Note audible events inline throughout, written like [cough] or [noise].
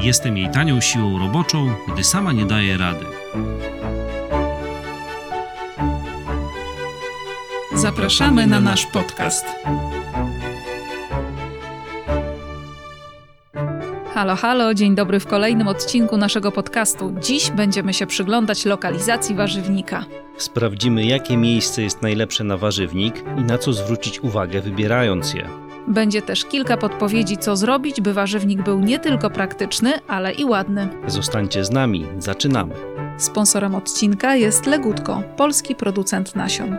Jestem jej tanią siłą roboczą, gdy sama nie daje rady. Zapraszamy na nasz podcast. Halo, halo, dzień dobry w kolejnym odcinku naszego podcastu. Dziś będziemy się przyglądać lokalizacji warzywnika. Sprawdzimy, jakie miejsce jest najlepsze na warzywnik i na co zwrócić uwagę, wybierając je. Będzie też kilka podpowiedzi, co zrobić, by warzywnik był nie tylko praktyczny, ale i ładny. Zostańcie z nami, zaczynamy. Sponsorem odcinka jest Legutko, polski producent nasion.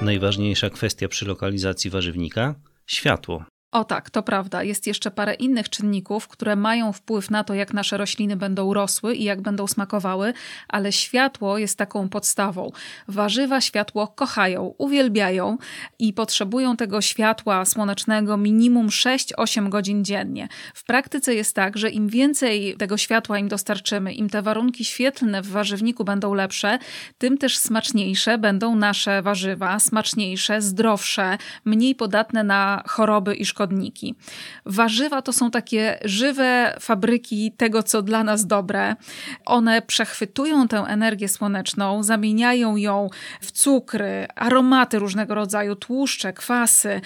Najważniejsza kwestia przy lokalizacji warzywnika światło. O tak, to prawda. Jest jeszcze parę innych czynników, które mają wpływ na to, jak nasze rośliny będą rosły i jak będą smakowały, ale światło jest taką podstawą. Warzywa światło kochają, uwielbiają i potrzebują tego światła słonecznego minimum 6-8 godzin dziennie. W praktyce jest tak, że im więcej tego światła im dostarczymy, im te warunki świetlne w warzywniku będą lepsze, tym też smaczniejsze będą nasze warzywa, smaczniejsze, zdrowsze, mniej podatne na choroby i szkodliwości szkodniki. Warzywa to są takie żywe fabryki tego, co dla nas dobre. One przechwytują tę energię słoneczną, zamieniają ją w cukry, aromaty różnego rodzaju, tłuszcze, kwasy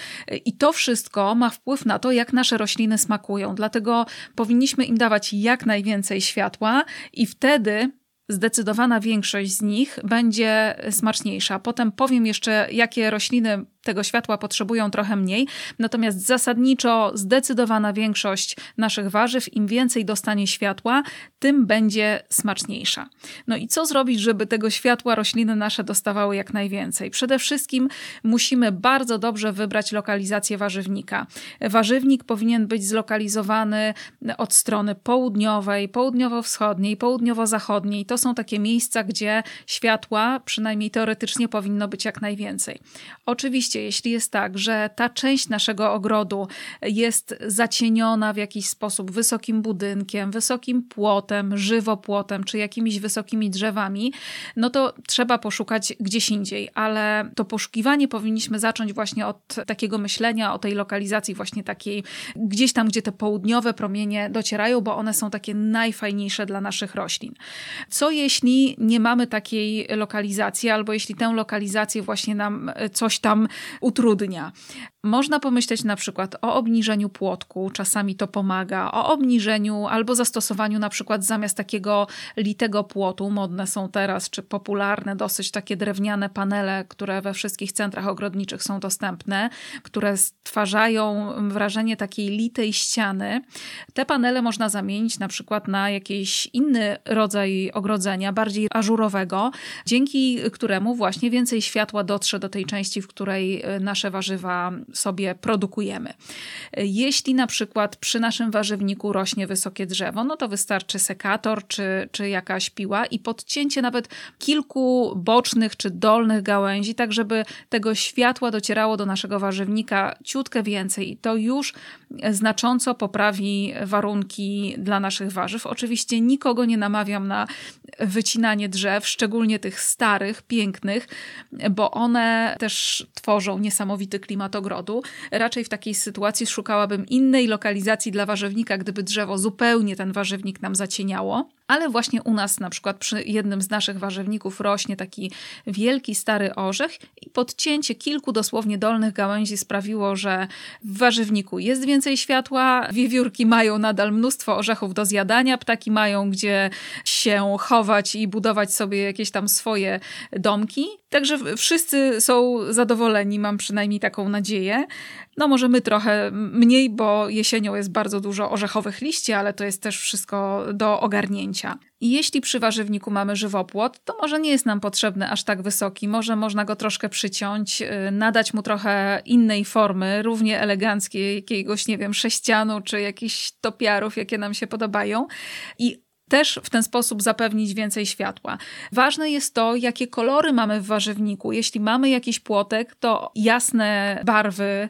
i to wszystko ma wpływ na to, jak nasze rośliny smakują. Dlatego powinniśmy im dawać jak najwięcej światła i wtedy zdecydowana większość z nich będzie smaczniejsza. Potem powiem jeszcze, jakie rośliny tego światła potrzebują trochę mniej, natomiast zasadniczo zdecydowana większość naszych warzyw, im więcej dostanie światła, tym będzie smaczniejsza. No i co zrobić, żeby tego światła rośliny nasze dostawały jak najwięcej? Przede wszystkim musimy bardzo dobrze wybrać lokalizację warzywnika. Warzywnik powinien być zlokalizowany od strony południowej, południowo-wschodniej, południowo-zachodniej. To są takie miejsca, gdzie światła, przynajmniej teoretycznie, powinno być jak najwięcej. Oczywiście Oczywiście, jeśli jest tak, że ta część naszego ogrodu jest zacieniona w jakiś sposób wysokim budynkiem, wysokim płotem, żywopłotem czy jakimiś wysokimi drzewami, no to trzeba poszukać gdzieś indziej, ale to poszukiwanie powinniśmy zacząć właśnie od takiego myślenia o tej lokalizacji właśnie takiej gdzieś tam, gdzie te południowe promienie docierają, bo one są takie najfajniejsze dla naszych roślin. Co jeśli nie mamy takiej lokalizacji, albo jeśli tę lokalizację właśnie nam coś tam utrudnia. Można pomyśleć na przykład o obniżeniu płotku, czasami to pomaga, o obniżeniu albo zastosowaniu na przykład zamiast takiego litego płotu, modne są teraz, czy popularne dosyć takie drewniane panele, które we wszystkich centrach ogrodniczych są dostępne, które stwarzają wrażenie takiej litej ściany. Te panele można zamienić na przykład na jakiś inny rodzaj ogrodzenia, bardziej ażurowego, dzięki któremu właśnie więcej światła dotrze do tej części, w której y, nasze warzywa sobie produkujemy. Jeśli na przykład przy naszym warzywniku rośnie wysokie drzewo, no to wystarczy sekator czy, czy jakaś piła i podcięcie nawet kilku bocznych czy dolnych gałęzi, tak żeby tego światła docierało do naszego warzywnika ciutkę więcej i to już znacząco poprawi warunki dla naszych warzyw. Oczywiście nikogo nie namawiam na wycinanie drzew, szczególnie tych starych, pięknych, bo one też tworzą niesamowity klimat ogrodu. Raczej w takiej sytuacji szukałabym innej lokalizacji dla warzywnika, gdyby drzewo zupełnie ten warzywnik nam zacieniało ale właśnie u nas na przykład przy jednym z naszych warzywników rośnie taki wielki stary orzech i podcięcie kilku dosłownie dolnych gałęzi sprawiło, że w warzywniku jest więcej światła, wiewiórki mają nadal mnóstwo orzechów do zjadania, ptaki mają gdzie się chować i budować sobie jakieś tam swoje domki. Także wszyscy są zadowoleni, mam przynajmniej taką nadzieję. No może my trochę mniej, bo jesienią jest bardzo dużo orzechowych liści, ale to jest też wszystko do ogarnięcia. I jeśli przy warzywniku mamy żywopłot, to może nie jest nam potrzebny aż tak wysoki. Może można go troszkę przyciąć, y, nadać mu trochę innej formy, równie eleganckiej, jakiegoś, nie wiem, sześcianu czy jakichś topiarów, jakie nam się podobają. I też w ten sposób zapewnić więcej światła. Ważne jest to, jakie kolory mamy w warzywniku. Jeśli mamy jakiś płotek, to jasne barwy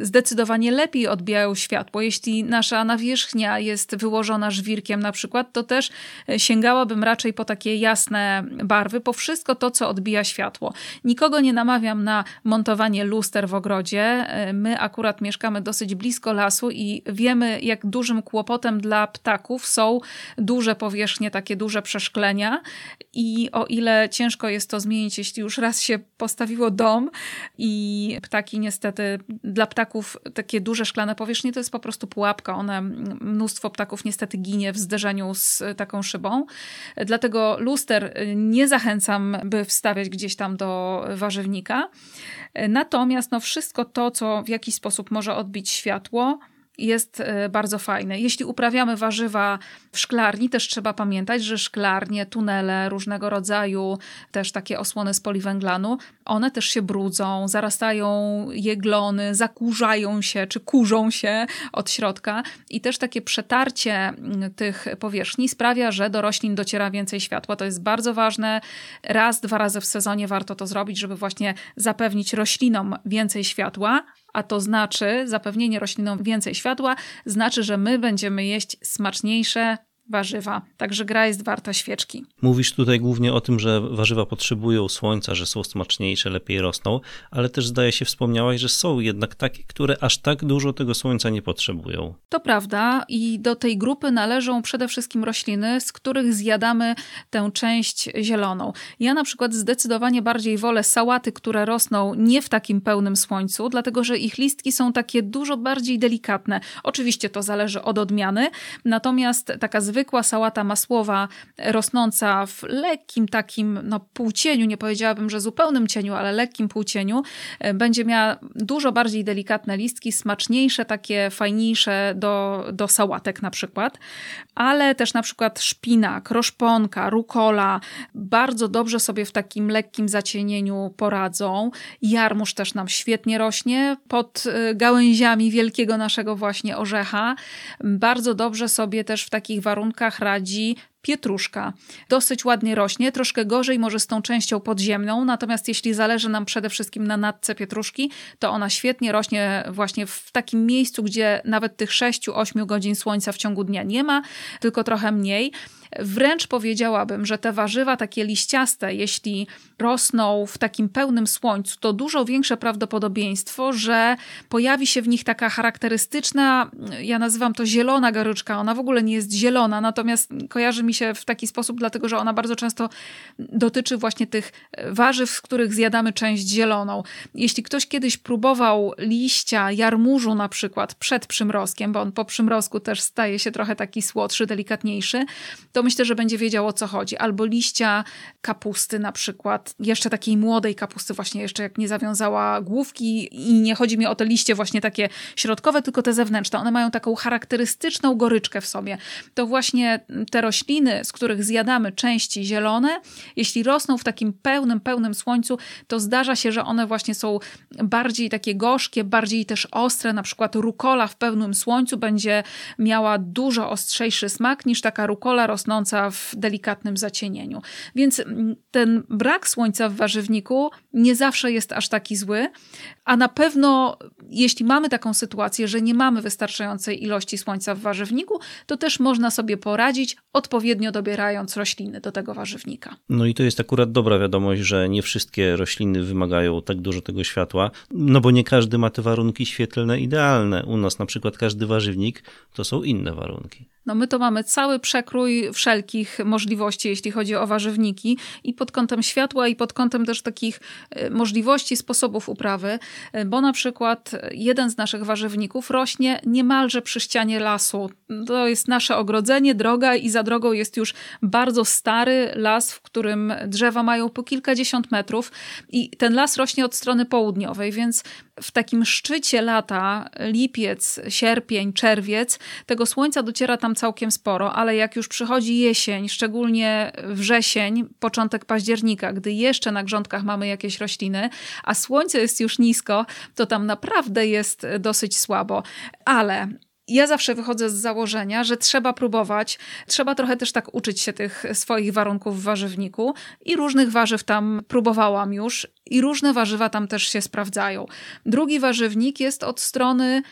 zdecydowanie lepiej odbijają światło. Jeśli nasza nawierzchnia jest wyłożona żwirkiem na przykład, to też sięgałabym raczej po takie jasne barwy, po wszystko to, co odbija światło. Nikogo nie namawiam na montowanie luster w ogrodzie. My akurat mieszkamy dosyć blisko lasu i wiemy, jak dużym kłopotem dla ptaków są duże duże powierzchnie, takie duże przeszklenia i o ile ciężko jest to zmienić, jeśli już raz się postawiło dom i ptaki niestety, dla ptaków takie duże szklane powierzchnie to jest po prostu pułapka. One, mnóstwo ptaków niestety ginie w zderzeniu z taką szybą. Dlatego luster nie zachęcam, by wstawiać gdzieś tam do warzywnika. Natomiast no, wszystko to, co w jakiś sposób może odbić światło, jest e, bardzo fajne. Jeśli uprawiamy warzywa w szklarni, też trzeba pamiętać, że szklarnie, tunele różnego rodzaju, też takie osłony z poliwęglanu, one też się brudzą, zarastają jeglony, zakurzają się czy kurzą się od środka i też takie przetarcie mm, tych powierzchni sprawia, że do roślin dociera więcej światła. To jest bardzo ważne. Raz, dwa razy w sezonie warto to zrobić, żeby właśnie zapewnić roślinom więcej światła, a to znaczy zapewnienie roślinom więcej światła, znaczy, że my będziemy jeść smaczniejsze, warzywa. Także gra jest warta świeczki. Mówisz tutaj głównie o tym, że warzywa potrzebują słońca, że są smaczniejsze, lepiej rosną, ale też zdaje się wspomniałaś, że są jednak takie, które aż tak dużo tego słońca nie potrzebują. To prawda i do tej grupy należą przede wszystkim rośliny, z których zjadamy tę część zieloną. Ja na przykład zdecydowanie bardziej wolę sałaty, które rosną nie w takim pełnym słońcu, dlatego że ich listki są takie dużo bardziej delikatne. Oczywiście to zależy od odmiany, natomiast taka zwykła zwykła sałata masłowa rosnąca w lekkim takim no, półcieniu, nie powiedziałabym, że zupełnym cieniu, ale lekkim półcieniu, e, będzie miała dużo bardziej delikatne listki, smaczniejsze, takie fajniejsze do, do sałatek na przykład, ale też na przykład szpinak, roszponka, rukola bardzo dobrze sobie w takim lekkim zacienieniu poradzą. Jarmuż też nam świetnie rośnie pod e, gałęziami wielkiego naszego właśnie orzecha. Bardzo dobrze sobie też w takich warunkach warunkach radzi pietruszka. Dosyć ładnie rośnie, troszkę gorzej może z tą częścią podziemną, natomiast jeśli zależy nam przede wszystkim na natce pietruszki, to ona świetnie rośnie właśnie w takim miejscu, gdzie nawet tych 6-8 godzin słońca w ciągu dnia nie ma, tylko trochę mniej. Wręcz powiedziałabym, że te warzywa takie liściaste, jeśli rosną w takim pełnym słońcu, to dużo większe prawdopodobieństwo, że pojawi się w nich taka charakterystyczna, ja nazywam to zielona goryczka. Ona w ogóle nie jest zielona, natomiast kojarzy mi się w taki sposób, dlatego że ona bardzo często dotyczy właśnie tych warzyw, z których zjadamy część zieloną. Jeśli ktoś kiedyś próbował liścia jarmużu na przykład przed przymrozkiem, bo on po przymrozku też staje się trochę taki słodszy, delikatniejszy, to myślę, że będzie wiedział o co chodzi. Albo liścia kapusty na przykład, jeszcze takiej młodej kapusty, właśnie jeszcze jak nie zawiązała główki i nie chodzi mi o te liście właśnie takie środkowe, tylko te zewnętrzne. One mają taką charakterystyczną goryczkę w sobie. To właśnie te rośliny, z których zjadamy części zielone, jeśli rosną w takim pełnym, pełnym słońcu, to zdarza się, że one właśnie są bardziej takie gorzkie, bardziej też ostre. Na przykład rukola w pełnym słońcu będzie miała dużo ostrzejszy smak niż taka rukola rosnąca rosnąca w delikatnym zacienieniu. Więc mm, ten brak słońca w warzywniku nie zawsze jest aż taki zły, a na pewno jeśli mamy taką sytuację, że nie mamy wystarczającej ilości słońca w warzywniku, to też można sobie poradzić, odpowiednio dobierając rośliny do tego warzywnika. No i to jest akurat dobra wiadomość, że nie wszystkie rośliny wymagają tak dużo tego światła, no bo nie każdy ma te warunki świetlne idealne. U nas na przykład każdy warzywnik to są inne warunki. No my to mamy cały przekrój wszelkich możliwości, jeśli chodzi o warzywniki i pod kątem światła i pod kątem też takich e, możliwości, sposobów uprawy, e, bo na przykład jeden z naszych warzywników rośnie niemalże przy ścianie lasu. To jest nasze ogrodzenie, droga i za drogą jest już bardzo stary las, w którym drzewa mają po kilkadziesiąt metrów i ten las rośnie od strony południowej, więc w takim szczycie lata, lipiec, sierpień, czerwiec, tego słońca dociera tam całkiem sporo, ale jak już przychodzi jesień, szczególnie wrzesień, początek października, gdy jeszcze na grządkach mamy jakieś rośliny, a słońce jest już nisko, to tam naprawdę jest dosyć słabo. Ale ja zawsze wychodzę z założenia, że trzeba próbować, trzeba trochę też tak uczyć się tych swoich warunków w warzywniku i różnych warzyw tam próbowałam już i różne warzywa tam też się sprawdzają. Drugi warzywnik jest od strony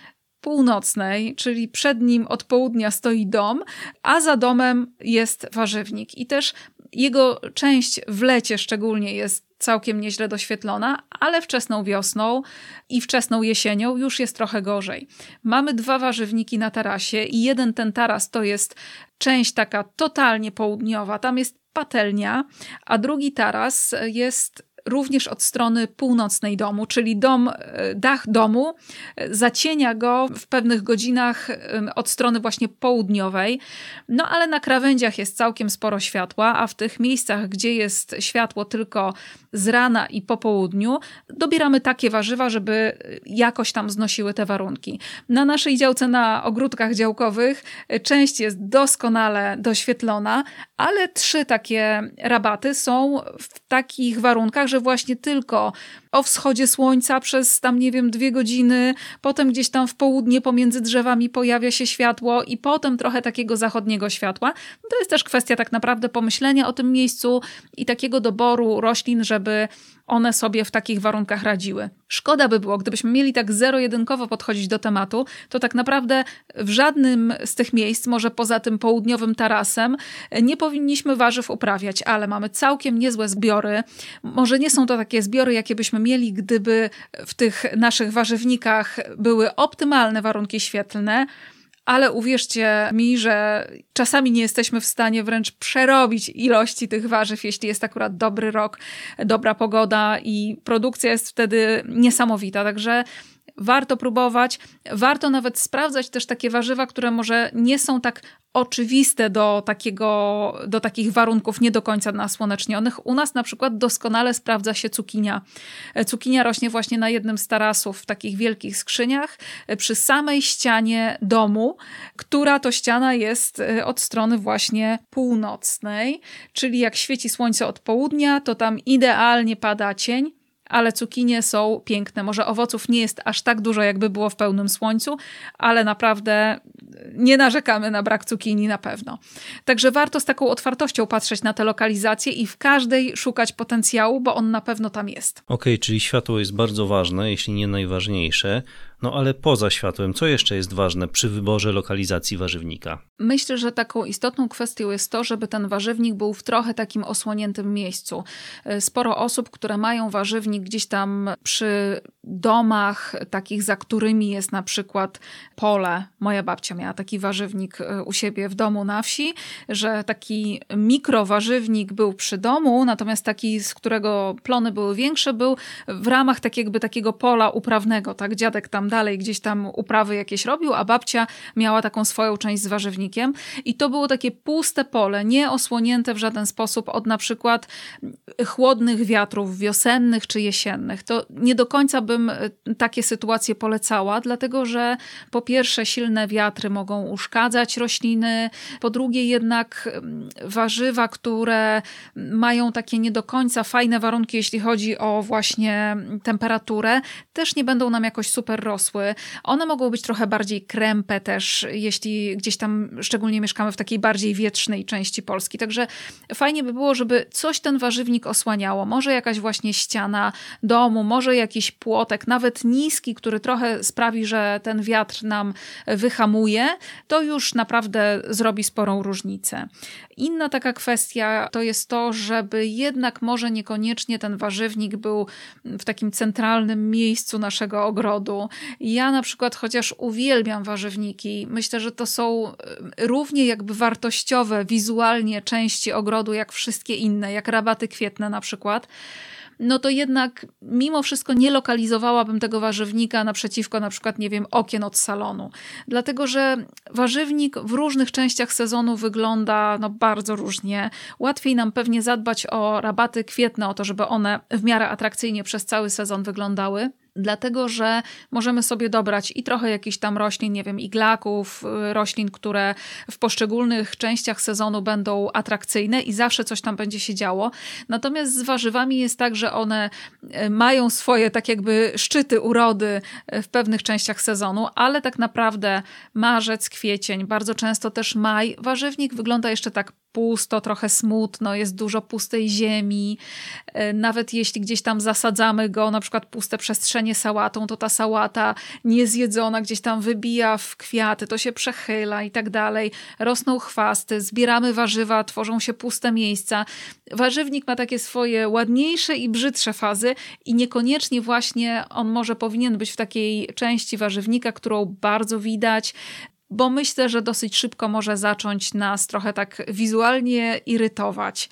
północnej, czyli przed nim od południa stoi dom, a za domem jest warzywnik. I też jego część w lecie szczególnie jest całkiem nieźle doświetlona, ale wczesną wiosną i wczesną jesienią już jest trochę gorzej. Mamy dwa warzywniki na tarasie i jeden ten taras to jest część taka totalnie południowa, tam jest patelnia, a drugi taras jest również od strony północnej domu, czyli dom, e, dach domu e, zacienia go w pewnych godzinach od strony właśnie południowej. No ale na krawędziach jest całkiem sporo światła, a w tych miejscach, gdzie jest światło tylko z rana i po południu, dobieramy takie warzywa, żeby e, jakoś tam znosiły te warunki. Na naszej działce na ogródkach działkowych część jest doskonale doświetlona, ale trzy takie rabaty są w takich warunkach, że właśnie tylko o wschodzie słońca przez tam, nie wiem, dwie godziny, potem gdzieś tam w południe pomiędzy drzewami pojawia się światło i potem trochę takiego zachodniego światła. To jest też kwestia tak naprawdę pomyślenia o tym miejscu i takiego doboru roślin, żeby one sobie w takich warunkach radziły. Szkoda by było, gdybyśmy mieli tak zero-jedynkowo podchodzić do tematu, to tak naprawdę w żadnym z tych miejsc, może poza tym południowym tarasem, nie powinniśmy warzyw uprawiać, ale mamy całkiem niezłe zbiory. Może nie są to takie zbiory, jakie byśmy mieli, gdyby w tych naszych warzywnikach były optymalne warunki świetlne, ale uwierzcie mi, że czasami nie jesteśmy w stanie wręcz przerobić ilości tych warzyw, jeśli jest akurat dobry rok, dobra pogoda i produkcja jest wtedy niesamowita. Także warto próbować. Warto nawet sprawdzać też takie warzywa, które może nie są tak oczywiste do, takiego, do takich warunków nie do końca nasłonecznionych. U nas na przykład doskonale sprawdza się cukinia. Cukinia rośnie właśnie na jednym z tarasów w takich wielkich skrzyniach przy samej ścianie domu, która to ściana jest e, od strony właśnie północnej, czyli jak świeci słońce od południa, to tam idealnie pada cień ale cukinie są piękne. Może owoców nie jest aż tak dużo, jakby było w pełnym słońcu, ale naprawdę nie narzekamy na brak cukinii na pewno. Także warto z taką otwartością patrzeć na te lokalizacje i w każdej szukać potencjału, bo on na pewno tam jest. Okej, okay, czyli światło jest bardzo ważne, jeśli nie najważniejsze. No ale poza światłem, co jeszcze jest ważne przy wyborze lokalizacji warzywnika? Myślę, że taką istotną kwestią jest to, żeby ten warzywnik był w trochę takim osłoniętym miejscu. E, sporo osób, które mają warzywnik gdzieś tam przy domach, takich za którymi jest na przykład pole. Moja babcia miała taki warzywnik e, u siebie w domu na wsi, że taki mikrowarzywnik był przy domu, natomiast taki, z którego plony były większe, był w ramach tak jakby takiego pola uprawnego. Tak, dziadek tam dalej gdzieś tam uprawy jakieś robił, a babcia miała taką swoją część z warzywnikiem. I to było takie puste pole, nie osłonięte w żaden sposób od na przykład chłodnych wiatrów wiosennych czy jesiennych. To nie do końca bym e, takie sytuacje polecała, dlatego że po pierwsze silne wiatry mogą uszkadzać rośliny, po drugie jednak mm, warzywa, które mają takie nie do końca fajne warunki, jeśli chodzi o właśnie temperaturę, też nie będą nam jakoś super rosły dorosły. One mogą być trochę bardziej krępe też, jeśli gdzieś tam szczególnie mieszkamy w takiej bardziej wietrznej części Polski. Także fajnie by było, żeby coś ten warzywnik osłaniało. Może jakaś właśnie ściana domu, może jakiś płotek, nawet niski, który trochę sprawi, że ten wiatr nam wyhamuje, to już naprawdę zrobi sporą różnicę. Inna taka kwestia to jest to, żeby jednak może niekoniecznie ten warzywnik był w takim centralnym miejscu naszego ogrodu. Ja na przykład, chociaż uwielbiam warzywniki, myślę, że to są e, równie jakby wartościowe wizualnie części ogrodu, jak wszystkie inne, jak rabaty kwietne na przykład no to jednak mimo wszystko nie lokalizowałabym tego warzywnika naprzeciwko na przykład, nie wiem, okien od salonu. Dlatego, że warzywnik w różnych częściach sezonu wygląda no, bardzo różnie. Łatwiej nam pewnie zadbać o rabaty kwietne, o to, żeby one w miarę atrakcyjnie przez cały sezon wyglądały dlatego że możemy sobie dobrać i trochę jakichś tam roślin, nie wiem, iglaków, y, roślin, które w poszczególnych częściach sezonu będą atrakcyjne i zawsze coś tam będzie się działo. Natomiast z warzywami jest tak, że one y, mają swoje tak jakby szczyty urody y, w pewnych częściach sezonu, ale tak naprawdę marzec, kwiecień, bardzo często też maj, warzywnik wygląda jeszcze tak pusto, trochę smutno, jest dużo pustej ziemi. E, nawet jeśli gdzieś tam zasadzamy go, na przykład puste przestrzenie sałatą, to ta sałata niezjedzona gdzieś tam wybija w kwiaty, to się przechyla i tak dalej. Rosną chwasty, zbieramy warzywa, tworzą się puste miejsca. Warzywnik ma takie swoje ładniejsze i brzydsze fazy i niekoniecznie właśnie on może powinien być w takiej części warzywnika, którą bardzo widać, bo myślę, że dosyć szybko może zacząć nas trochę tak wizualnie irytować.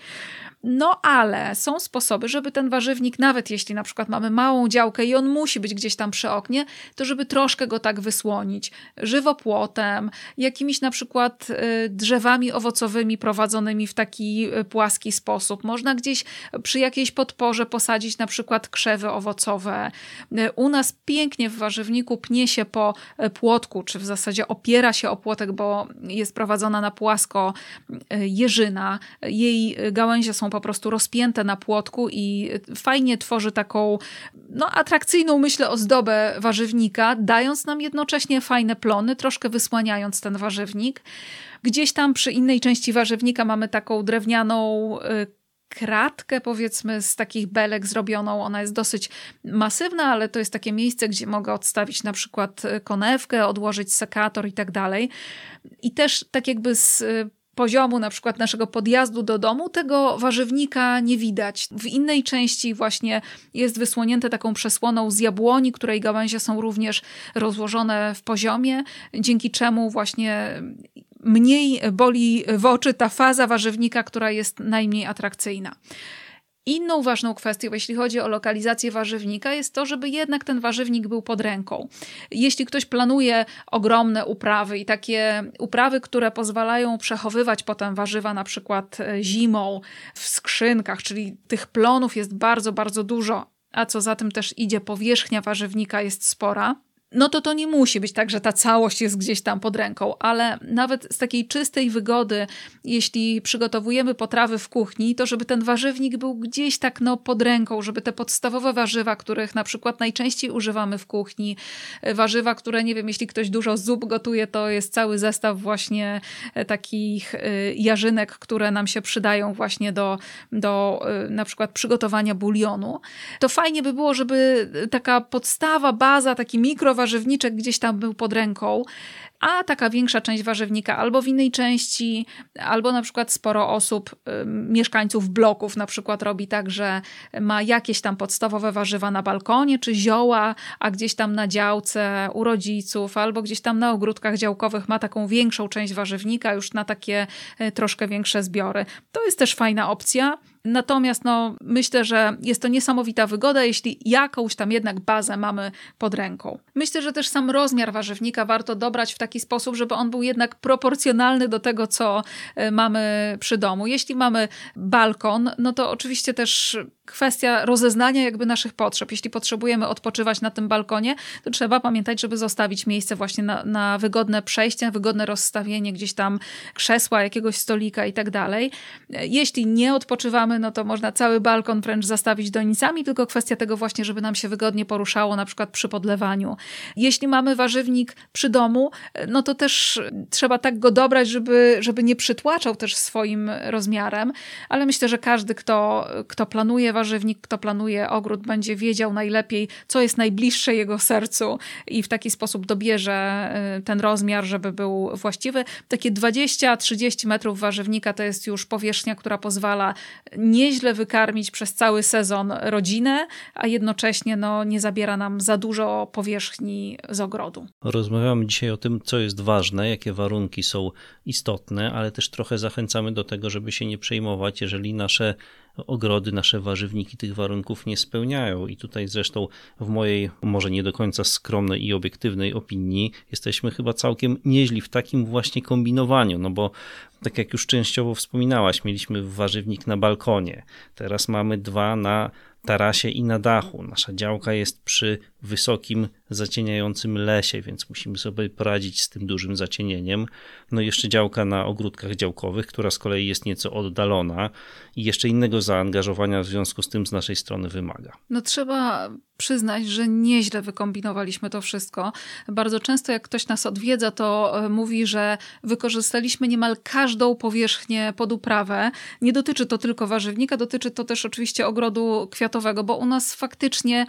No ale są sposoby, żeby ten warzywnik, nawet jeśli na przykład mamy małą działkę i on musi być gdzieś tam przy oknie, to żeby troszkę go tak wysłonić. Żywopłotem, jakimiś na przykład y, drzewami owocowymi prowadzonymi w taki y, płaski sposób. Można gdzieś przy jakiejś podporze posadzić na przykład krzewy owocowe. Y, u nas pięknie w warzywniku pnie się po płotku, czy w zasadzie opiera się o płotek, bo jest prowadzona na płasko jeżyna. Jej gałęzie są po prostu rozpięte na płotku i fajnie tworzy taką no, atrakcyjną, myślę, ozdobę warzywnika, dając nam jednocześnie fajne plony, troszkę wysłaniając ten warzywnik. Gdzieś tam przy innej części warzywnika mamy taką drewnianą y, kratkę, powiedzmy, z takich belek zrobioną. Ona jest dosyć masywna, ale to jest takie miejsce, gdzie mogę odstawić na przykład konewkę, odłożyć sekator i tak dalej. I też tak jakby z poziomu na przykład naszego podjazdu do domu tego warzywnika nie widać. W innej części właśnie jest wysłonięte taką przesłoną z jabłoni, której gałęzie są również rozłożone w poziomie, dzięki czemu właśnie mniej boli w oczy ta faza warzywnika, która jest najmniej atrakcyjna. Inną ważną kwestią, jeśli chodzi o lokalizację warzywnika, jest to, żeby jednak ten warzywnik był pod ręką. Jeśli ktoś planuje ogromne uprawy i takie uprawy, które pozwalają przechowywać potem warzywa na przykład e, zimą w skrzynkach, czyli tych plonów jest bardzo, bardzo dużo, a co za tym też idzie, powierzchnia warzywnika jest spora no to to nie musi być tak, że ta całość jest gdzieś tam pod ręką, ale nawet z takiej czystej wygody, jeśli przygotowujemy potrawy w kuchni, to żeby ten warzywnik był gdzieś tak no pod ręką, żeby te podstawowe warzywa, których na przykład najczęściej używamy w kuchni, e, warzywa, które nie wiem, jeśli ktoś dużo zup gotuje, to jest cały zestaw właśnie e, takich e, jarzynek, które nam się przydają właśnie do, do na przykład przygotowania bulionu. To fajnie by było, żeby taka podstawa, baza, taki mikro warzywniczek gdzieś tam był pod ręką, a taka większa część warzywnika albo w innej części, albo na przykład sporo osób, mieszkańców bloków na przykład robi tak, że ma jakieś tam podstawowe warzywa na balkonie czy zioła, a gdzieś tam na działce u rodziców albo gdzieś tam na ogródkach działkowych ma taką większą część warzywnika już na takie y, troszkę większe zbiory. To jest też fajna opcja. Natomiast no, myślę, że jest to niesamowita wygoda, jeśli jakąś tam jednak bazę mamy pod ręką. Myślę, że też sam rozmiar warzywnika warto dobrać w taki sposób, żeby on był jednak proporcjonalny do tego, co e, mamy przy domu. Jeśli mamy balkon, no to oczywiście też kwestia rozeznania jakby naszych potrzeb. Jeśli potrzebujemy odpoczywać na tym balkonie, to trzeba pamiętać, żeby zostawić miejsce właśnie na, na wygodne przejście, wygodne rozstawienie gdzieś tam krzesła, jakiegoś stolika i tak dalej. Jeśli nie odpoczywamy, no to można cały balkon wręcz zastawić donicami, tylko kwestia tego właśnie, żeby nam się wygodnie poruszało, na przykład przy podlewaniu. Jeśli mamy warzywnik przy domu, no to też trzeba tak go dobrać, żeby, żeby nie przytłaczał też swoim rozmiarem, ale myślę, że każdy, kto, kto planuje warzywnik, kto planuje ogród, będzie wiedział najlepiej, co jest najbliższe jego sercu i w taki sposób dobierze y, ten rozmiar, żeby był właściwy. Takie 20-30 metrów warzywnika to jest już powierzchnia, która pozwala nieźle wykarmić przez cały sezon rodzinę, a jednocześnie no, nie zabiera nam za dużo powierzchni z ogrodu. Rozmawiamy dzisiaj o tym, co jest ważne, jakie warunki są istotne, ale też trochę zachęcamy do tego, żeby się nie przejmować, jeżeli nasze ogrody, nasze warzywniki tych warunków nie spełniają. I tutaj zresztą w mojej, może nie do końca skromnej i obiektywnej opinii, jesteśmy chyba całkiem nieźli w takim właśnie kombinowaniu, no bo tak jak już częściowo wspominałaś, mieliśmy warzywnik na balkonie, teraz mamy dwa na tarasie i na dachu. Nasza działka jest przy wysokim, zacieniającym lesie, więc musimy sobie poradzić z tym dużym zacienieniem. No i jeszcze działka na ogródkach działkowych, która z kolei jest nieco oddalona i jeszcze innego zaangażowania w związku z tym z naszej strony wymaga. No trzeba przyznać, że nieźle wykombinowaliśmy to wszystko. Bardzo często jak ktoś nas odwiedza, to e, mówi, że wykorzystaliśmy niemal każdą powierzchnię pod uprawę. Nie dotyczy to tylko warzywnika, dotyczy to też oczywiście ogrodu kwiatowego, bo u nas faktycznie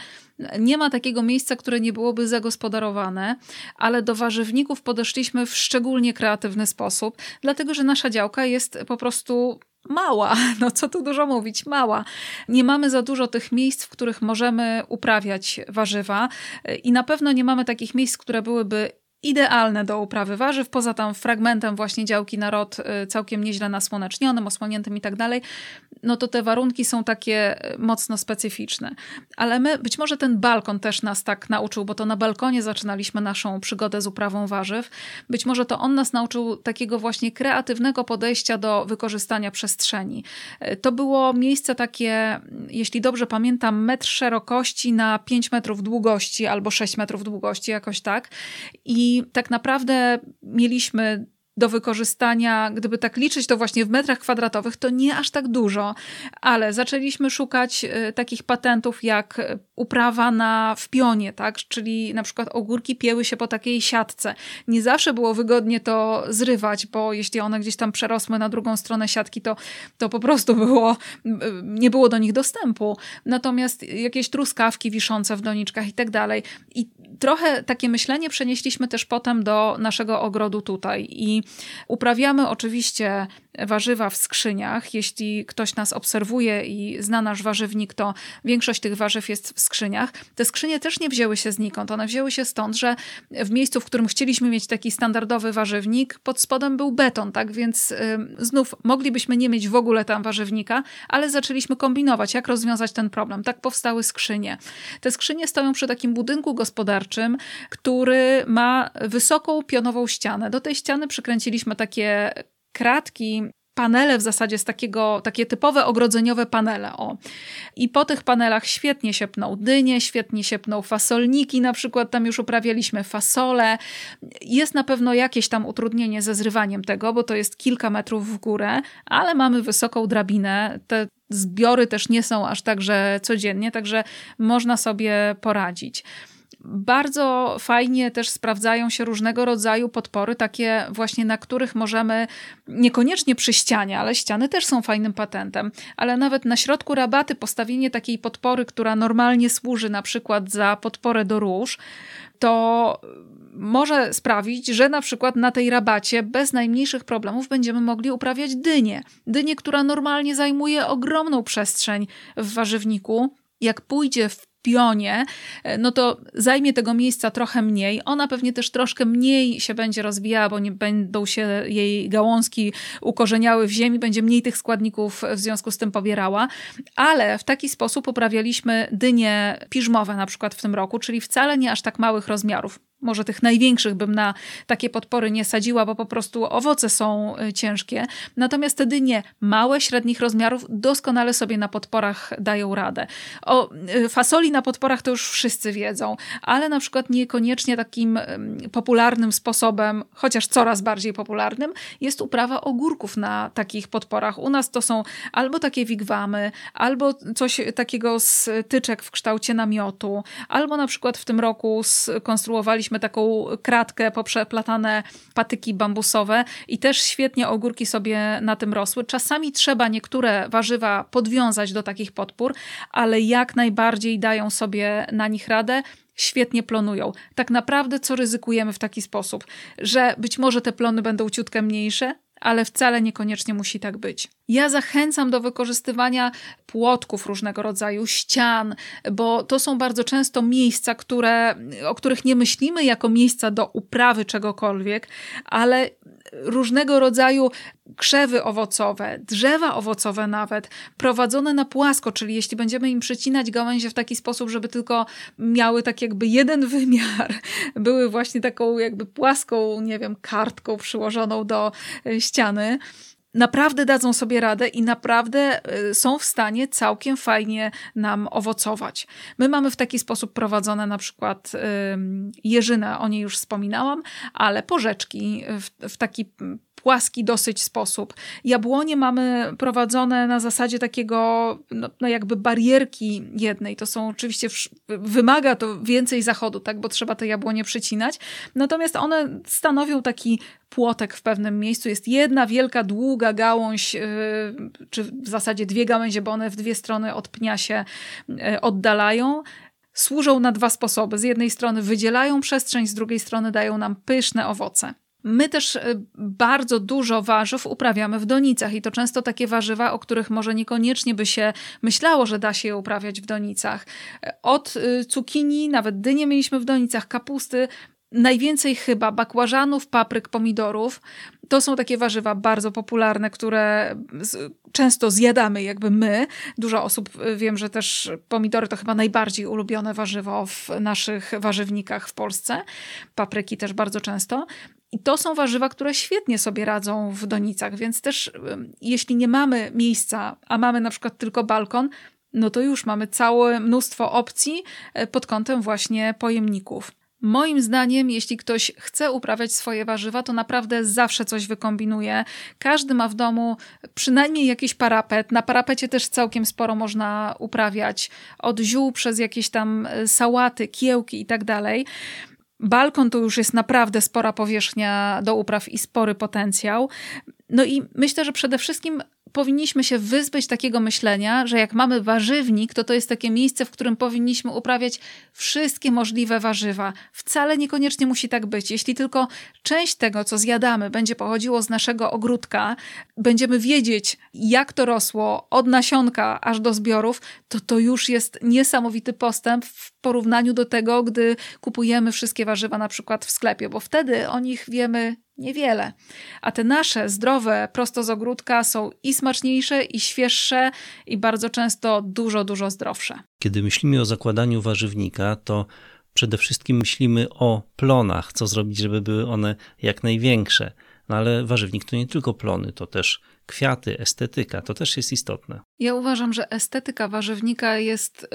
nie ma takiego miejsca, które nie byłoby zagospodarowane, ale do warzywników podeszliśmy w szczególnie kreatywny sposób, dlatego że nasza działka jest po prostu mała, [laughs] no co tu dużo mówić, mała. Nie mamy za dużo tych miejsc, w których możemy uprawiać warzywa i na pewno nie mamy takich miejsc, które byłyby idealne do uprawy warzyw, poza tam fragmentem właśnie działki na rod y, całkiem nieźle nasłonecznionym, osłoniętym i tak dalej, no to te warunki są takie y, mocno specyficzne. Ale my, być może ten balkon też nas tak nauczył, bo to na balkonie zaczynaliśmy naszą przygodę z uprawą warzyw. Być może to on nas nauczył takiego właśnie kreatywnego podejścia do wykorzystania przestrzeni. Y, to było miejsce takie, jeśli dobrze pamiętam, metr szerokości na 5 metrów długości albo 6 metrów długości, jakoś tak. I i tak naprawdę mieliśmy do wykorzystania, gdyby tak liczyć to właśnie w metrach kwadratowych, to nie aż tak dużo, ale zaczęliśmy szukać y, takich patentów jak uprawa na w pionie, tak? czyli na przykład ogórki pieły się po takiej siatce. Nie zawsze było wygodnie to zrywać, bo jeśli one gdzieś tam przerosły na drugą stronę siatki, to, to po prostu było, nie było do nich dostępu. Natomiast jakieś truskawki wiszące w doniczkach i tak dalej. I trochę takie myślenie przenieśliśmy też potem do naszego ogrodu tutaj i uprawiamy oczywiście warzywa w skrzyniach. Jeśli ktoś nas obserwuje i zna nasz warzywnik, to większość tych warzyw jest w skrzyniach. Te skrzynie też nie wzięły się znikąd. One wzięły się stąd, że w miejscu, w którym chcieliśmy mieć taki standardowy warzywnik, pod spodem był beton, tak więc znów moglibyśmy nie mieć w ogóle tam warzywnika, ale zaczęliśmy kombinować, jak rozwiązać ten problem. Tak powstały skrzynie. Te skrzynie stoją przy takim budynku gospodarczym, który ma wysoką pionową ścianę. Do tej ściany przykręciliśmy takie kratki, panele w zasadzie z takiego, takie typowe ogrodzeniowe panele. O. I po tych panelach świetnie się pną dynie, świetnie się pną fasolniki, na przykład tam już uprawialiśmy fasole. Jest na pewno jakieś tam utrudnienie ze zrywaniem tego, bo to jest kilka metrów w górę, ale mamy wysoką drabinę. Te zbiory też nie są aż tak, że codziennie, także można sobie poradzić. Bardzo fajnie też sprawdzają się różnego rodzaju podpory, takie właśnie na których możemy niekoniecznie przy ścianie, ale ściany też są fajnym patentem, ale nawet na środku rabaty postawienie takiej podpory, która normalnie służy na przykład za podporę do róż, to może sprawić, że na przykład na tej rabacie bez najmniejszych problemów będziemy mogli uprawiać dynię. Dynię, która normalnie zajmuje ogromną przestrzeń w warzywniku. Jak pójdzie w pionie, e, no to zajmie tego miejsca trochę mniej. Ona pewnie też troszkę mniej się będzie rozwijała, bo nie będą się jej gałązki ukorzeniały w ziemi, będzie mniej tych składników w związku z tym pobierała, ale w taki sposób uprawialiśmy dynie piżmowe na przykład w tym roku, czyli wcale nie aż tak małych rozmiarów może tych największych bym na takie podpory nie sadziła, bo po prostu owoce są y, ciężkie. Natomiast te dynie małe, średnich rozmiarów doskonale sobie na podporach dają radę. O y, fasoli na podporach to już wszyscy wiedzą, ale na przykład niekoniecznie takim popularnym sposobem, chociaż coraz bardziej popularnym, jest uprawa ogórków na takich podporach. U nas to są albo takie wigwamy, albo coś takiego z tyczek w kształcie namiotu, albo na przykład w tym roku skonstruowaliśmy mieliśmy taką kratkę poprzeplatane patyki bambusowe i też świetnie ogórki sobie na tym rosły. Czasami trzeba niektóre warzywa podwiązać do takich podpór, ale jak najbardziej dają sobie na nich radę świetnie plonują. Tak naprawdę co ryzykujemy w taki sposób, że być może te plony będą ciutkę mniejsze, ale wcale niekoniecznie musi tak być. Ja zachęcam do wykorzystywania płotków różnego rodzaju, ścian, bo to są bardzo często miejsca, które, o których nie myślimy jako miejsca do uprawy czegokolwiek, ale różnego rodzaju krzewy owocowe, drzewa owocowe nawet, prowadzone na płasko, czyli jeśli będziemy im przecinać gałęzie w taki sposób, żeby tylko miały tak jakby jeden wymiar, [laughs] były właśnie taką jakby płaską, nie wiem, kartką przyłożoną do e, ściany, naprawdę dadzą sobie radę i naprawdę e, są w stanie całkiem fajnie nam owocować. My mamy w taki sposób prowadzone na przykład jeżynę, o niej już wspominałam, ale porzeczki w, w taki płaski dosyć sposób. Jabłonie mamy prowadzone na zasadzie takiego, no, no jakby barierki jednej. To są oczywiście, wymaga to więcej zachodu, tak, bo trzeba te jabłonie przycinać. Natomiast one stanowią taki płotek w pewnym miejscu. Jest jedna wielka, długa gałąź, yy, czy w zasadzie dwie gałęzie, bo one w dwie strony od pnia się yy, oddalają służą na dwa sposoby. Z jednej strony wydzielają przestrzeń, z drugiej strony dają nam pyszne owoce. My też e, bardzo dużo warzyw uprawiamy w donicach i to często takie warzywa, o których może niekoniecznie by się myślało, że da się je uprawiać w donicach. E, od e, cukinii, nawet dynie mieliśmy w donicach, kapusty, najwięcej chyba bakłażanów, papryk, pomidorów. To są takie warzywa bardzo popularne, które często zjadamy jakby my. Dużo osób, wiem, że też pomidory to chyba najbardziej ulubione warzywo w naszych warzywnikach w Polsce. Papryki też bardzo często. I to są warzywa, które świetnie sobie radzą w donicach, więc też jeśli nie mamy miejsca, a mamy na przykład tylko balkon, no to już mamy całe mnóstwo opcji e, pod kątem właśnie pojemników. Moim zdaniem, jeśli ktoś chce uprawiać swoje warzywa, to naprawdę zawsze coś wykombinuje. Każdy ma w domu przynajmniej jakiś parapet. Na parapecie też całkiem sporo można uprawiać. Od ziół przez jakieś tam e, sałaty, kiełki i tak dalej. Balkon to już jest naprawdę spora powierzchnia do upraw i spory potencjał. No i myślę, że przede wszystkim powinniśmy się wyzbyć takiego myślenia, że jak mamy warzywnik, to to jest takie miejsce, w którym powinniśmy uprawiać wszystkie możliwe warzywa. Wcale niekoniecznie musi tak być. Jeśli tylko część tego, co zjadamy, będzie pochodziło z naszego ogródka, będziemy wiedzieć, jak to rosło od nasionka aż do zbiorów, to to już jest niesamowity postęp w porównaniu do tego, gdy kupujemy wszystkie warzywa na przykład w sklepie, bo wtedy o nich wiemy niewiele. A te nasze zdrowe, prosto z ogródka są i smaczniejsze, i świeższe, i bardzo często dużo, dużo zdrowsze. Kiedy myślimy o zakładaniu warzywnika, to przede wszystkim myślimy o plonach, co zrobić, żeby były one jak największe. No ale warzywnik to nie tylko plony, to też kwiaty, estetyka, to też jest istotne. Ja uważam, że estetyka warzywnika jest y,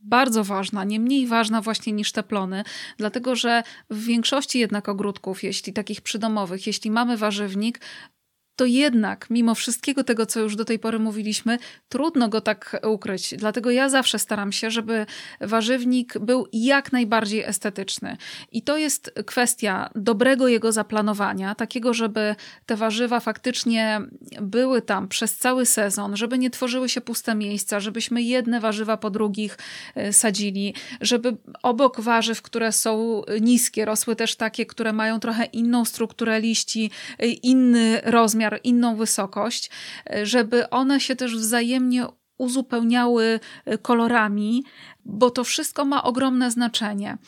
bardzo ważna, nie mniej ważna właśnie niż te plony, dlatego że w większości jednak ogródków, jeśli takich przydomowych, jeśli mamy warzywnik, to jednak, mimo wszystkiego tego, co już do tej pory mówiliśmy, trudno go tak ukryć. Dlatego ja zawsze staram się, żeby warzywnik był jak najbardziej estetyczny. I to jest kwestia dobrego jego zaplanowania, takiego, żeby te warzywa faktycznie były tam przez cały sezon, żeby nie tworzyły się puste miejsca, żebyśmy jedne warzywa po drugich e, sadzili, żeby obok warzyw, które są niskie, rosły też takie, które mają trochę inną strukturę liści, e, inny rozmiar rozmiar, inną wysokość, e, żeby one się też wzajemnie uzupełniały e, kolorami, bo to wszystko ma ogromne znaczenie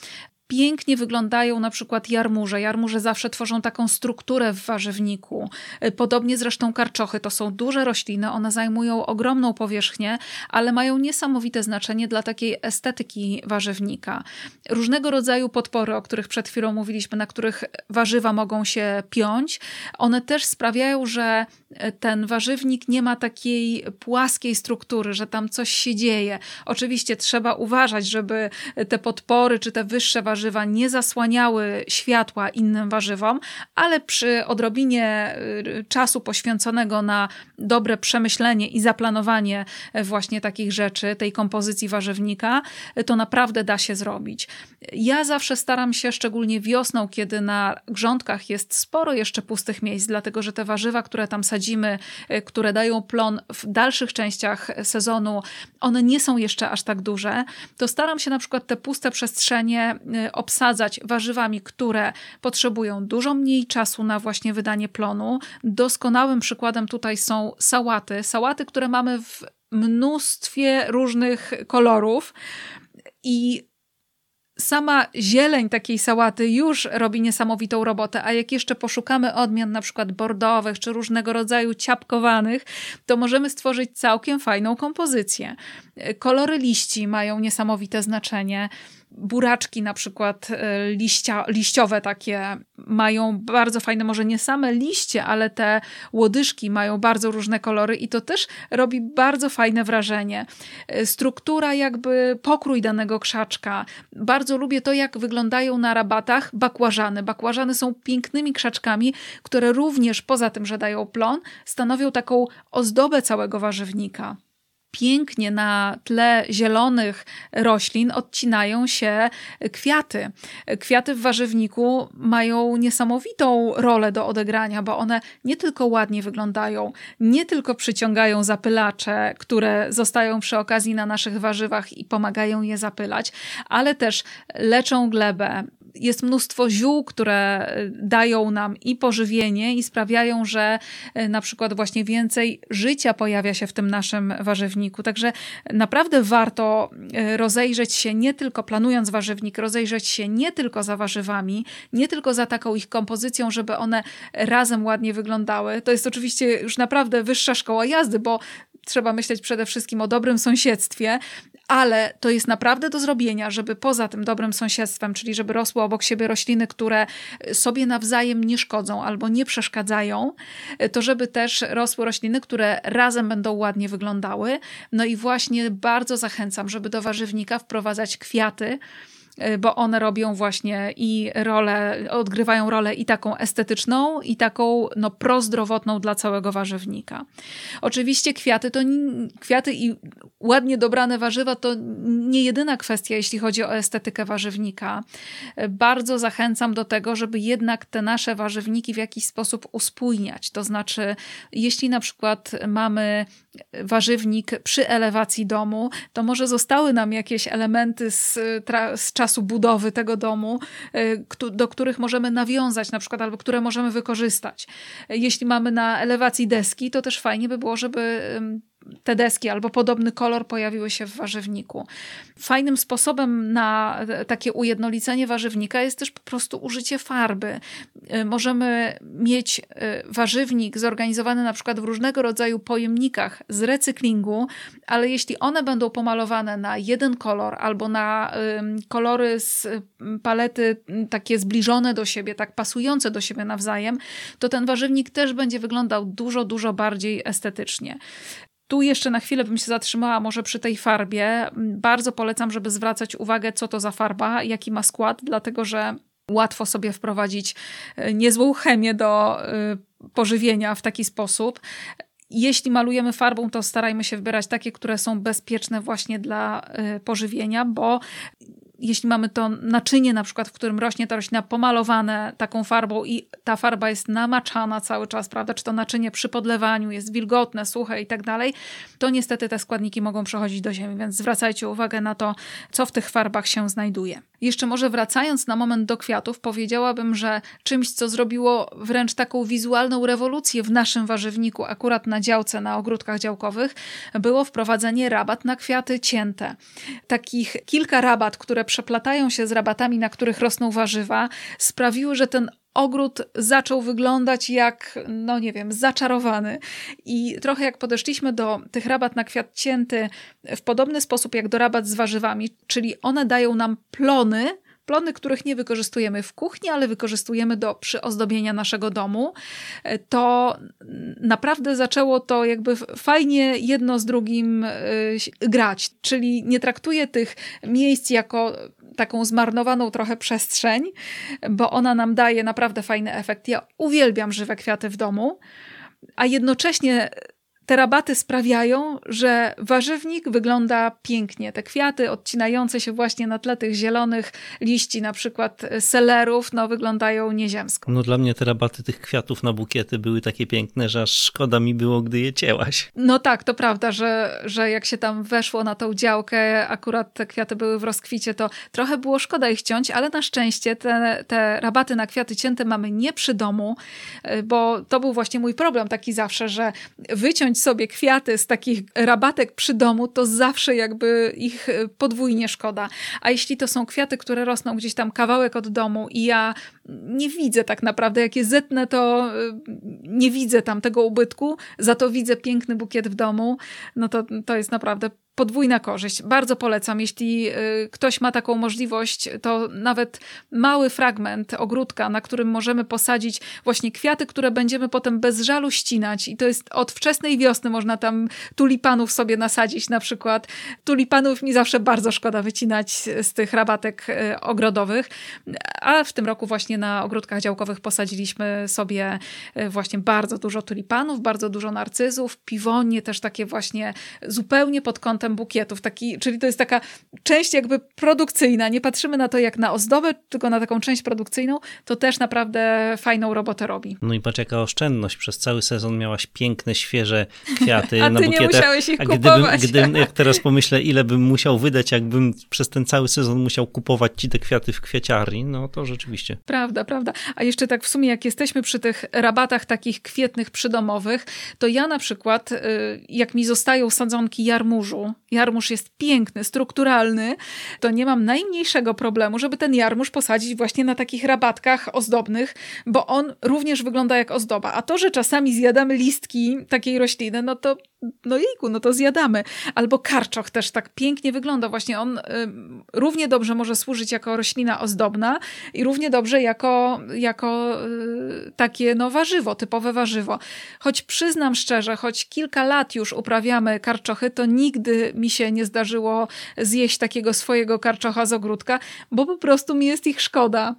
pięknie wyglądają na przykład jarmuże. Jarmuże zawsze tworzą taką strukturę w warzywniku. Y, podobnie zresztą karczochy. To są duże rośliny, one zajmują ogromną powierzchnię, ale mają niesamowite znaczenie dla takiej estetyki warzywnika. Różnego rodzaju podpory, o których przed chwilą mówiliśmy, na których warzywa mogą się piąć, one też sprawiają, że ten warzywnik nie ma takiej płaskiej struktury, że tam coś się dzieje. Oczywiście trzeba uważać, żeby te podpory czy te wyższe warzywa nie zasłaniały światła innym warzywom, ale przy odrobinie y, czasu poświęconego na dobre przemyślenie i zaplanowanie właśnie takich rzeczy, tej kompozycji warzywnika, to naprawdę da się zrobić. Ja zawsze staram się, szczególnie wiosną, kiedy na grządkach jest sporo jeszcze pustych miejsc, dlatego że te warzywa, które tam sadzimy, y, które dają plon w dalszych częściach sezonu, one nie są jeszcze aż tak duże, to staram się na przykład te puste przestrzenie y, obsadzać warzywami, które potrzebują dużo mniej czasu na właśnie wydanie plonu. Doskonałym przykładem tutaj są sałaty. Sałaty, które mamy w mnóstwie różnych kolorów i sama zieleń takiej sałaty już robi niesamowitą robotę, a jak jeszcze poszukamy odmian na przykład bordowych czy różnego rodzaju ciapkowanych, to możemy stworzyć całkiem fajną kompozycję. Kolory liści mają niesamowite znaczenie buraczki na przykład e, liścia, liściowe takie mają bardzo fajne, może nie same liście, ale te łodyżki mają bardzo różne kolory i to też robi bardzo fajne wrażenie. E, struktura jakby pokrój danego krzaczka. Bardzo lubię to, jak wyglądają na rabatach bakłażany. Bakłażany są pięknymi krzaczkami, które również poza tym, że dają plon, stanowią taką ozdobę całego warzywnika pięknie na tle zielonych roślin odcinają się kwiaty. Kwiaty w warzywniku mają niesamowitą rolę do odegrania, bo one nie tylko ładnie wyglądają, nie tylko przyciągają zapylacze, które zostają przy okazji na naszych warzywach i pomagają je zapylać, ale też leczą glebę, jest mnóstwo ziół, które e, dają nam i pożywienie, i sprawiają, że e, na przykład właśnie więcej życia pojawia się w tym naszym warzywniku. Także naprawdę warto e, rozejrzeć się nie tylko planując warzywnik, rozejrzeć się nie tylko za warzywami, nie tylko za taką ich kompozycją, żeby one razem ładnie wyglądały. To jest oczywiście już naprawdę wyższa szkoła jazdy, bo trzeba myśleć przede wszystkim o dobrym sąsiedztwie, ale to jest naprawdę do zrobienia, żeby poza tym dobrym sąsiedztwem, czyli żeby rosły obok siebie rośliny, które sobie nawzajem nie szkodzą albo nie przeszkadzają, to żeby też rosły rośliny, które razem będą ładnie wyglądały. No i właśnie bardzo zachęcam, żeby do warzywnika wprowadzać kwiaty bo one robią właśnie i rolę, odgrywają rolę i taką estetyczną, i taką no, prozdrowotną dla całego warzywnika. Oczywiście kwiaty to kwiaty i ładnie dobrane warzywa to nie jedyna kwestia, jeśli chodzi o estetykę warzywnika. Bardzo zachęcam do tego, żeby jednak te nasze warzywniki w jakiś sposób uspójniać. To znaczy, jeśli na przykład mamy warzywnik przy elewacji domu, to może zostały nam jakieś elementy z, z czasu budowy tego domu, e, do których możemy nawiązać na przykład, albo które możemy wykorzystać. Jeśli mamy na elewacji deski, to też fajnie by było, żeby te deski albo podobny kolor pojawiły się w warzywniku. Fajnym sposobem na takie ujednolicenie warzywnika jest też po prostu użycie farby. Y, możemy mieć y, warzywnik zorganizowany na przykład w różnego rodzaju pojemnikach z recyklingu, ale jeśli one będą pomalowane na jeden kolor albo na kolory z palety takie zbliżone do siebie, tak pasujące do siebie nawzajem, to ten warzywnik też będzie wyglądał dużo, dużo bardziej estetycznie. Tu jeszcze na chwilę bym się zatrzymała może przy tej farbie. Bardzo polecam, żeby zwracać uwagę, co to za farba, jaki ma skład, dlatego że łatwo sobie wprowadzić e, niezłą chemię do e, pożywienia w taki sposób. Jeśli malujemy farbą, to starajmy się wybierać takie, które są bezpieczne właśnie dla e, pożywienia, bo jeśli mamy to naczynie, na przykład, w którym rośnie ta roślina pomalowane taką farbą i ta farba jest namaczana cały czas, prawda, czy to naczynie przy podlewaniu jest wilgotne, suche i tak dalej, to niestety te składniki mogą przechodzić do ziemi, więc zwracajcie uwagę na to, co w tych farbach się znajduje. Jeszcze może wracając na moment do kwiatów, powiedziałabym, że czymś, co zrobiło wręcz taką wizualną rewolucję w naszym warzywniku, akurat na działce, na ogródkach działkowych, było wprowadzenie rabat na kwiaty cięte. Takich kilka rabat, które przeplatają się z rabatami, na których rosną warzywa, sprawiły, że ten ogród zaczął wyglądać jak, no nie wiem, zaczarowany. I trochę jak podeszliśmy do tych rabat na kwiat cięty w podobny sposób jak do rabat z warzywami, czyli one dają nam plony, plony, których nie wykorzystujemy w kuchni, ale wykorzystujemy do przyozdobienia naszego domu, e, to naprawdę zaczęło to jakby fajnie jedno z drugim e, grać. Czyli nie traktuję tych miejsc jako taką zmarnowaną trochę przestrzeń, bo ona nam daje naprawdę fajny efekt. Ja uwielbiam żywe kwiaty w domu, a jednocześnie te rabaty sprawiają, że warzywnik wygląda pięknie. Te kwiaty odcinające się właśnie na tle tych zielonych liści, na przykład selerów, no wyglądają nieziemsko. No dla mnie te rabaty tych kwiatów na bukiety były takie piękne, że aż szkoda mi było, gdy je cięłaś. No tak, to prawda, że, że jak się tam weszło na tą działkę, akurat te kwiaty były w rozkwicie, to trochę było szkoda ich ciąć, ale na szczęście te, te rabaty na kwiaty cięte mamy nie przy domu, bo to był właśnie mój problem taki zawsze, że wyciąć sobie kwiaty z takich rabatek przy domu, to zawsze jakby ich e, podwójnie szkoda. A jeśli to są kwiaty, które rosną gdzieś tam kawałek od domu i ja nie widzę tak naprawdę, jak je zetnę, to e, nie widzę tam tego ubytku, za to widzę piękny bukiet w domu, no to, to jest naprawdę podwójna korzyść. Bardzo polecam, jeśli y, ktoś ma taką możliwość, to nawet mały fragment ogródka, na którym możemy posadzić właśnie kwiaty, które będziemy potem bez żalu ścinać. I to jest od wczesnej wiosny można tam tulipanów sobie nasadzić na przykład. Tulipanów mi zawsze bardzo szkoda wycinać z tych rabatek y, ogrodowych, a w tym roku właśnie na ogródkach działkowych posadziliśmy sobie y, właśnie bardzo dużo tulipanów, bardzo dużo narcyzów, piwonie też takie właśnie zupełnie pod kątem bukietów, taki, czyli to jest taka część jakby produkcyjna. Nie patrzymy na to jak na ozdobę, tylko na taką część produkcyjną, to też naprawdę fajną robotę robi. No i patrz jaka oszczędność. Przez cały sezon miałaś piękne, świeże [laughs] kwiaty A na ty bukietach. nie musiałeś ich A kupować. gdybym, gdybym, jak teraz [laughs] pomyślę, ile bym musiał wydać, jakbym przez ten cały sezon musiał kupować ci te kwiaty w kwieciarni, no to rzeczywiście. Prawda, prawda. A jeszcze tak w sumie, jak jesteśmy przy tych rabatach takich kwietnych przydomowych, to ja na przykład, y, jak mi zostają sadzonki jarmużu, jarmuż jest piękny, strukturalny, to nie mam najmniejszego problemu, żeby ten jarmuż posadzić właśnie na takich rabatkach ozdobnych, bo on również wygląda jak ozdoba. A to, że czasami zjadamy listki takiej rośliny, no to no jejku, no to zjadamy. Albo karczoch też tak pięknie wygląda. Właśnie on y, równie dobrze może służyć jako roślina ozdobna i równie dobrze jako, jako y, takie no warzywo, typowe warzywo. Choć przyznam szczerze, choć kilka lat już uprawiamy karczochy, to nigdy mi się nie zdarzyło zjeść takiego swojego karczocha z ogródka, bo po prostu mi jest ich szkoda.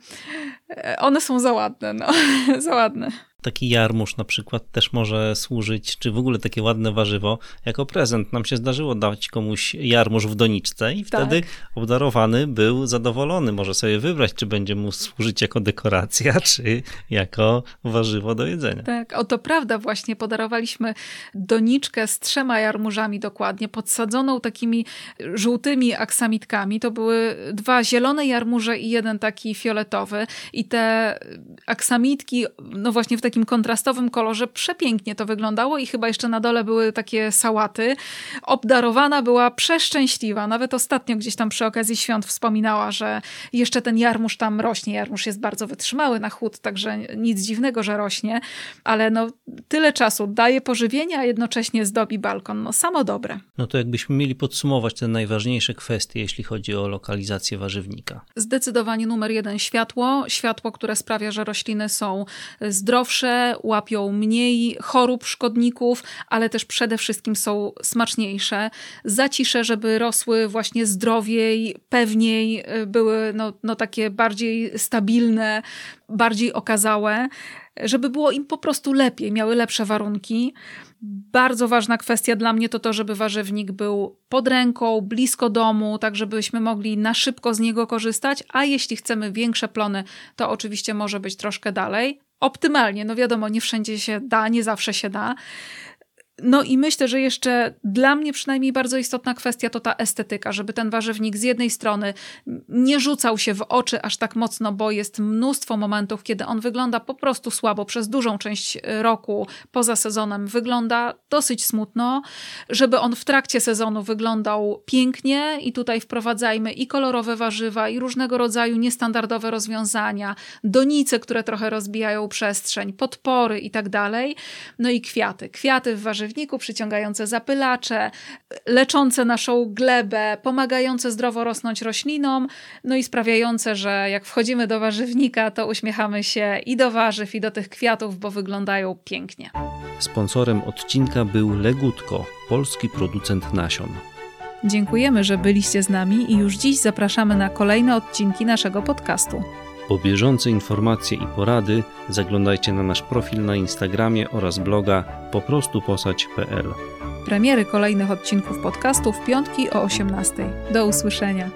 E, one są za ładne, no, [laughs] za ładne. Taki jarmuż na przykład też może służyć, czy w ogóle takie ładne warzywo, jako prezent. Nam się zdarzyło dać komuś jarmuż w doniczce i wtedy Tak. obdarowany był zadowolony. Może sobie wybrać, czy będzie mu służyć jako dekoracja, [laughs] czy jako warzywo do jedzenia. Tak, oto prawda, właśnie podarowaliśmy doniczkę z trzema jarmużami dokładnie, podsadzoną takimi żółtymi aksamitkami. To były dwa zielone jarmuże i jeden taki fioletowy. I te aksamitki, no właśnie w takim kontrastowym kolorze, przepięknie to wyglądało i chyba jeszcze na dole były takie sałaty. Obdarowana była przeszczęśliwa. Nawet ostatnio gdzieś tam przy okazji świąt wspominała, że jeszcze ten jarmuż tam rośnie. Jarmuż jest bardzo wytrzymały na chłód, także nic dziwnego, że rośnie, ale no tyle czasu daje pożywienie, a jednocześnie zdobi balkon. No samo dobre. No to jakbyśmy mieli podsumować te najważniejsze kwestie, jeśli chodzi o lokalizację warzywnika. Zdecydowanie numer jeden światło. Światło, które sprawia, że rośliny są zdrowsze, łapią mniej chorób, szkodników, ale też przede wszystkim są smaczniejsze. Zacisze, żeby rosły właśnie zdrowiej, pewniej, y, były no, no takie bardziej stabilne, bardziej okazałe, żeby było im po prostu lepiej, miały lepsze warunki. Bardzo ważna kwestia dla mnie to to, żeby warzywnik był pod ręką, blisko domu, tak żebyśmy mogli na szybko z niego korzystać, a jeśli chcemy większe plony, to oczywiście może być troszkę dalej. Optymalnie, no wiadomo, nie wszędzie się da, nie zawsze się da. No i myślę, że jeszcze dla mnie przynajmniej bardzo istotna kwestia to ta estetyka, żeby ten warzywnik z jednej strony nie rzucał się w oczy aż tak mocno, bo jest mnóstwo momentów, kiedy on wygląda po prostu słabo przez dużą część roku poza sezonem, wygląda dosyć smutno, żeby on w trakcie sezonu wyglądał pięknie i tutaj wprowadzajmy i kolorowe warzywa, i różnego rodzaju niestandardowe rozwiązania, donice, które trochę rozbijają przestrzeń, podpory i tak dalej, no i kwiaty. Kwiaty w warzywniku warzywniku, przyciągające zapylacze, leczące naszą glebę, pomagające zdrowo rosnąć roślinom, no i sprawiające, że jak wchodzimy do warzywnika, to uśmiechamy się i do warzyw, i do tych kwiatów, bo wyglądają pięknie. Sponsorem odcinka był Legutko, polski producent nasion. Dziękujemy, że byliście z nami i już dziś zapraszamy na kolejne odcinki naszego podcastu. Po bieżące informacje i porady zaglądajcie na nasz profil na Instagramie oraz bloga poprostuposać.pl. Premiery kolejnych odcinków podcastu w piątki o 18. Do usłyszenia.